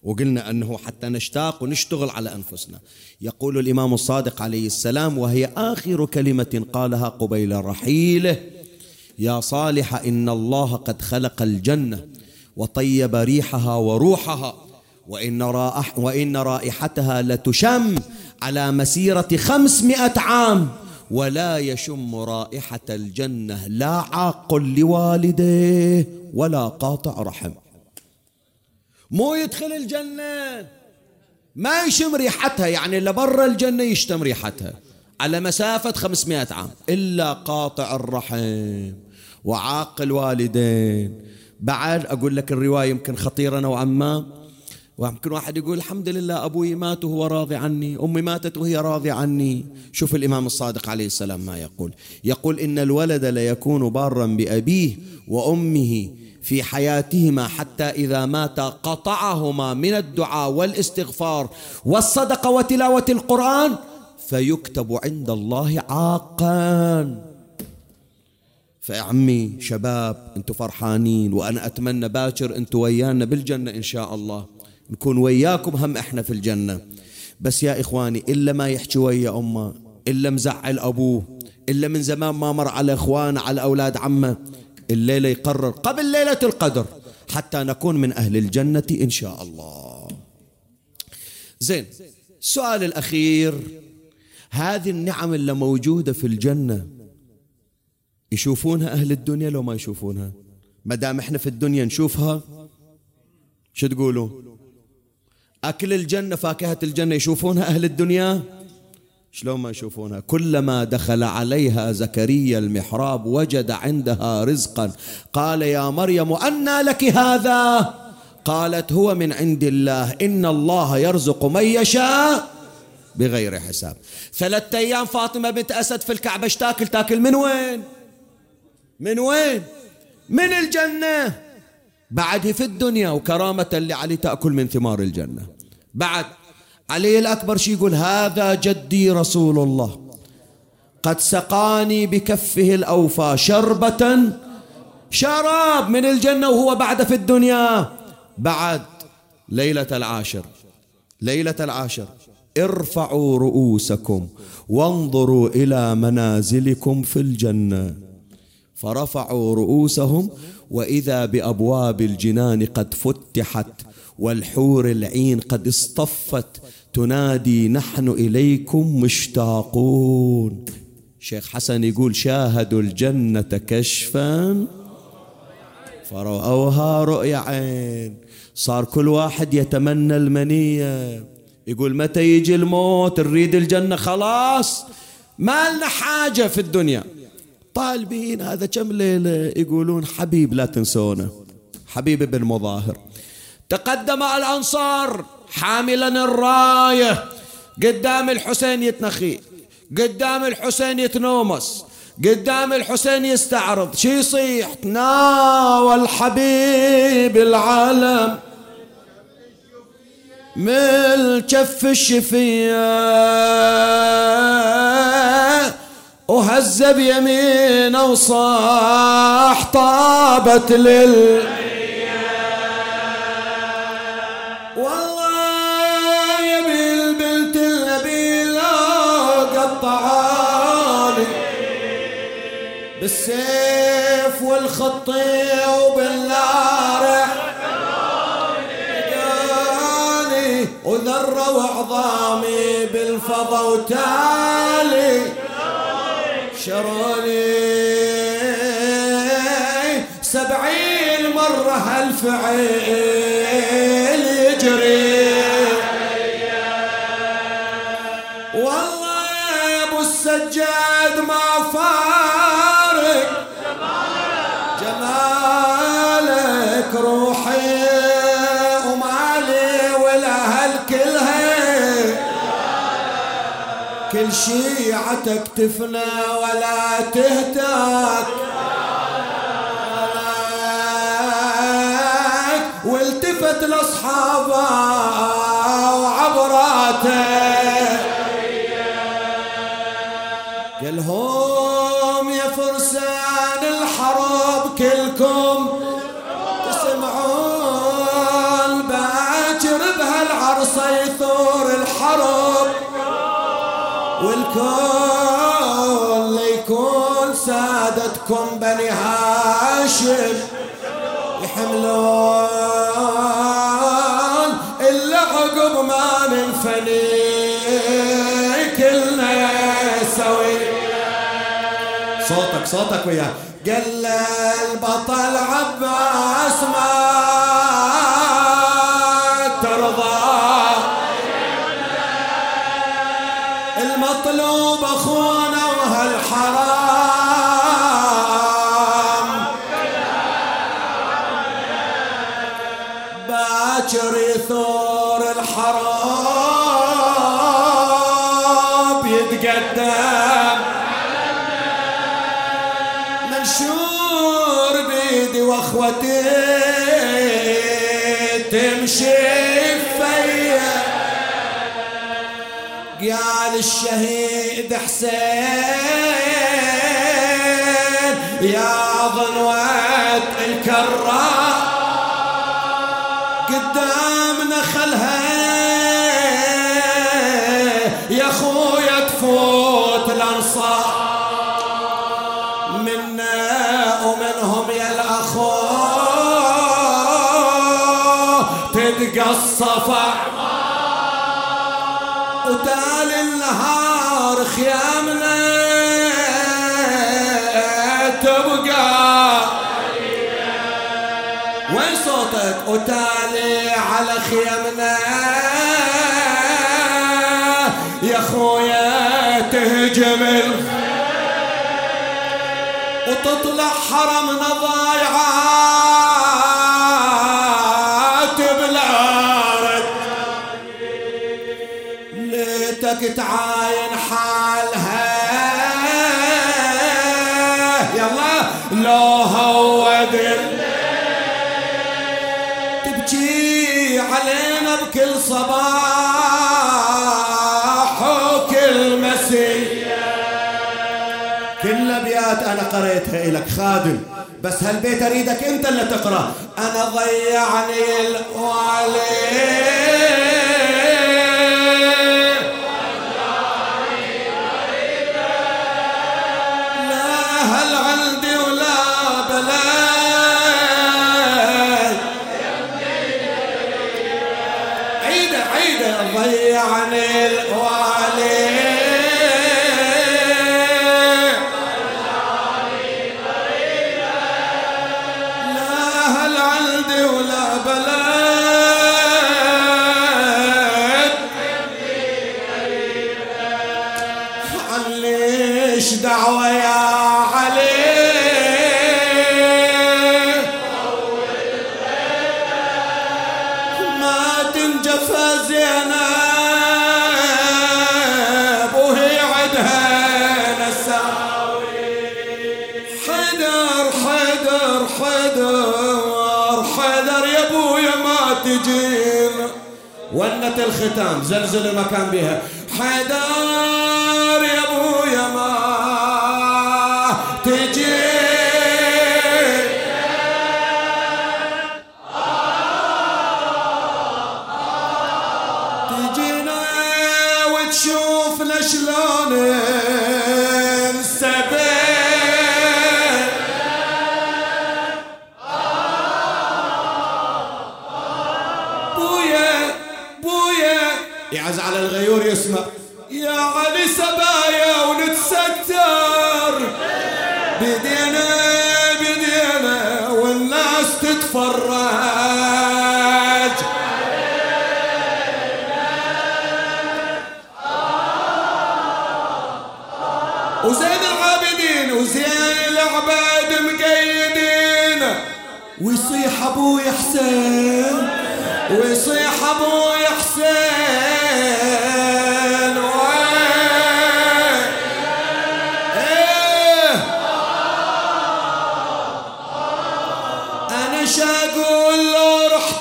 وقلنا أنه حتى نشتاق ونشتغل على أنفسنا. يقول الإمام الصادق عليه السلام وهي آخر كلمة قالها قبيل رحيله يا صالح إن الله قد خلق الجنة وطيب ريحها وروحها وإن, رائح وإن رائحتها لتشم على مسيرة خمسمائة عام ولا يشم رائحة الجنة لا عاق لوالديه ولا قاطع رحم. مو يدخل الجنة. ما يشم ريحتها يعني اللي برا الجنة يشتم ريحتها. على مسافة خمسمائة عام. إلا قاطع الرحم وعاق الوالدين بعد أقول لك الرواية يمكن خطيرة نوعا ما. ويمكن واحد يقول الحمد لله أبوي مات وهو راضي عني أمي ماتت وهي راضية عني. شوف الإمام الصادق عليه السلام ما يقول. يقول إن الولد ليكون بارا بأبيه وأمه في حياتهما حتى إذا مات قطعهما من الدعاء والاستغفار والصدقة وتلاوة القرآن فيكتب عند الله عاقا. فيا عمي شباب أنتم فرحانين وأنا أتمنى باكر أنتم ويانا بالجنة إن شاء الله. نكون وياكم هم إحنا في الجنة. بس يا إخواني إلا ما يحكي ويا أمه إلا مزعل أبوه إلا من زمان ما مر على إخوانه على أولاد عمه. الليلة يقرر قبل ليلة القدر حتى نكون من أهل الجنة إن شاء الله. زين السؤال الأخير. هذه النعم اللي موجودة في الجنة يشوفونها أهل الدنيا لو ما يشوفونها؟ ما دام إحنا في الدنيا نشوفها شو تقولوا؟ أكل الجنة فاكهة الجنة يشوفونها أهل الدنيا؟ شلون ما يشوفونها؟ كلما دخل عليها زكريا المحراب وجد عندها رزقا. قال يا مريم أنى لك هذا؟ قالت هو من عند الله. إن الله يرزق من يشاء بغير حساب. ثلاثة أيام فاطمة بنت أسد في الكعبة تاكل؟ تاكل من وين؟ من وين؟ من الجنة. بعد في الدنيا وكرامة لعلي تأكل من ثمار الجنة. بعد علي الأكبر شي يقول هذا جدي رسول الله. قد سقاني بكفه الأوفى شربة شراب من الجنة وهو بعد في الدنيا. بعد ليلة العاشر ليلة العاشر ارفعوا رؤوسكم وانظروا إلى منازلكم في الجنة. فرفعوا رؤوسهم وإذا بأبواب الجنان قد فتحت والحور العين قد اصطفت. تنادي نحن إليكم مشتاقون. شيخ حسن يقول شاهدوا الجنة كشفا. فرأوها رؤيا عين. صار كل واحد يتمنى المنية. يقول متى يجي الموت؟ نريد الجنة خلاص. ما لنا حاجة في الدنيا. طالبين هذا كم ليلة؟ يقولون حبيب لا تنسونه. حبيب بن مظاهر. تقدم الأنصار حاملا الراية. قدام الحسين يتنخي قدام الحسين يتنومس قدام الحسين يستعرض. شي يصيح؟ ناول حبيب العالم من كف الشفية. وهز بيمينه وصاح طابت لل بالسيف والخطي وبالنار وذروا عظامي بالفضا وتالي. شروني سبعين مرة هالفعيل يجري. والله يا أبو السجاد ما فارق كل شيعتك تفنى ولا تهتك. والتفت لاصحابه وعبراته والكل يكون سادتكم بني هاشم يحملون إلا عقب ما ننفني كلنا سوي صوتك صوتك وياه. قال البطل عباس ما المطلوب اخونا وهالحرام باكر الشهيد حسين يا ظنوة الكرة قدامنا خلها. يا خويا تفوت الأنصار منا ومنهم يا الاخو تدقى الصفا. النهار خيامنا تبقى. وين صوتك وتالي على خيامنا؟ يا خويا تهجم وتطلع حرمنا ضايعات ليتك تعاين حالها. يلا لو هو تبكي علينا بكل صباح وكل مسي كل أبيات أنا قريتها لك خادم بس هالبيت أريدك أنت اللي تقرأ. أنا ضيعني الوالد دعوة يا علي. ما تنجفى زينب وهي عدها نساوي. حذر حذر حذر حذر يا أبويا ما تجينا ونة الختام زلزل المكان بها. حذر يعز على الغيور يسمع. يا علي سبايا ونتستر. بدينا بدينا والناس تتفرج. وزين العابدين وزين العباد مقيدين ويصيح أبوي حسين ويصيح أبوي حسين.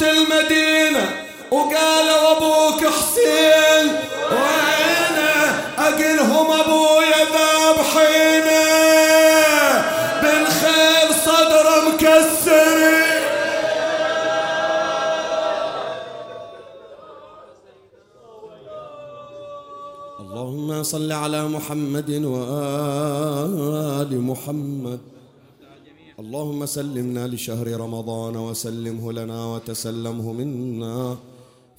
المدينة وقالوا أبوك حسين. صل على محمد وآل محمد. اللهم سلمنا لشهر رمضان وسلمه لنا وتسلمه منا.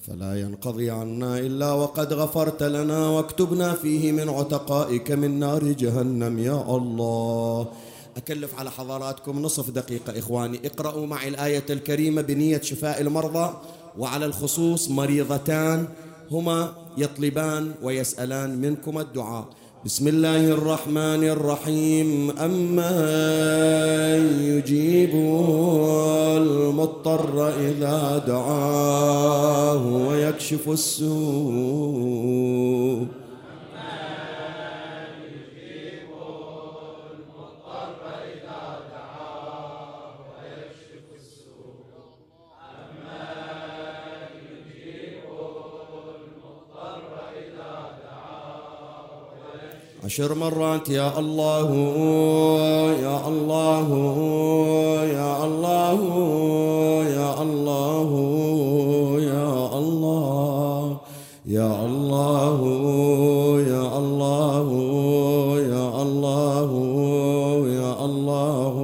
فلا ينقضي عنا إلا وقد غفرت لنا واكتبنا فيه من عتقائك من نار جهنم. يا الله. أكلف على حضراتكم نصف دقيقة إخواني. اقرأوا معي الآية الكريمة بنية شفاء المرضى. وعلى الخصوص مريضتان. هما يطلبان ويسألان منكم الدعاء. بسم الله الرحمن الرحيم. أما يجيب المضطر إذا دعاه ويكشف السوء. عشر مرات يا الله يا الله يا الله يا الله يا الله يا الله يا الله يا الله يا الله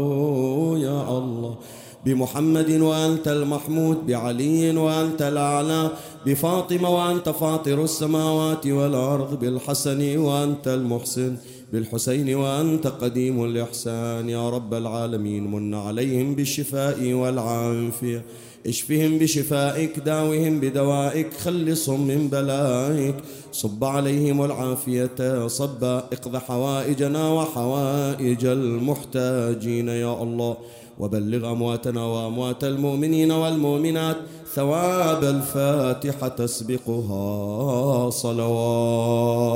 يا الله. بمحمد وأنت المحمود بعلي وأنت الأعلى. بفاطمة وأنت فاطر السماوات والأرض بالحسن وأنت المحسن بالحسين وأنت قديم الإحسان. يا رب العالمين من عليهم بالشفاء والعافية. اشفهم بشفائك داوهم بدوائك خلصهم من بلائك. صب عليهم العافية صبا إقض حوائجنا وحوائج المحتاجين. يا الله وبلغ أمواتنا وأموات المؤمنين والمؤمنات ثواب الفاتحة تسبقها صلوات.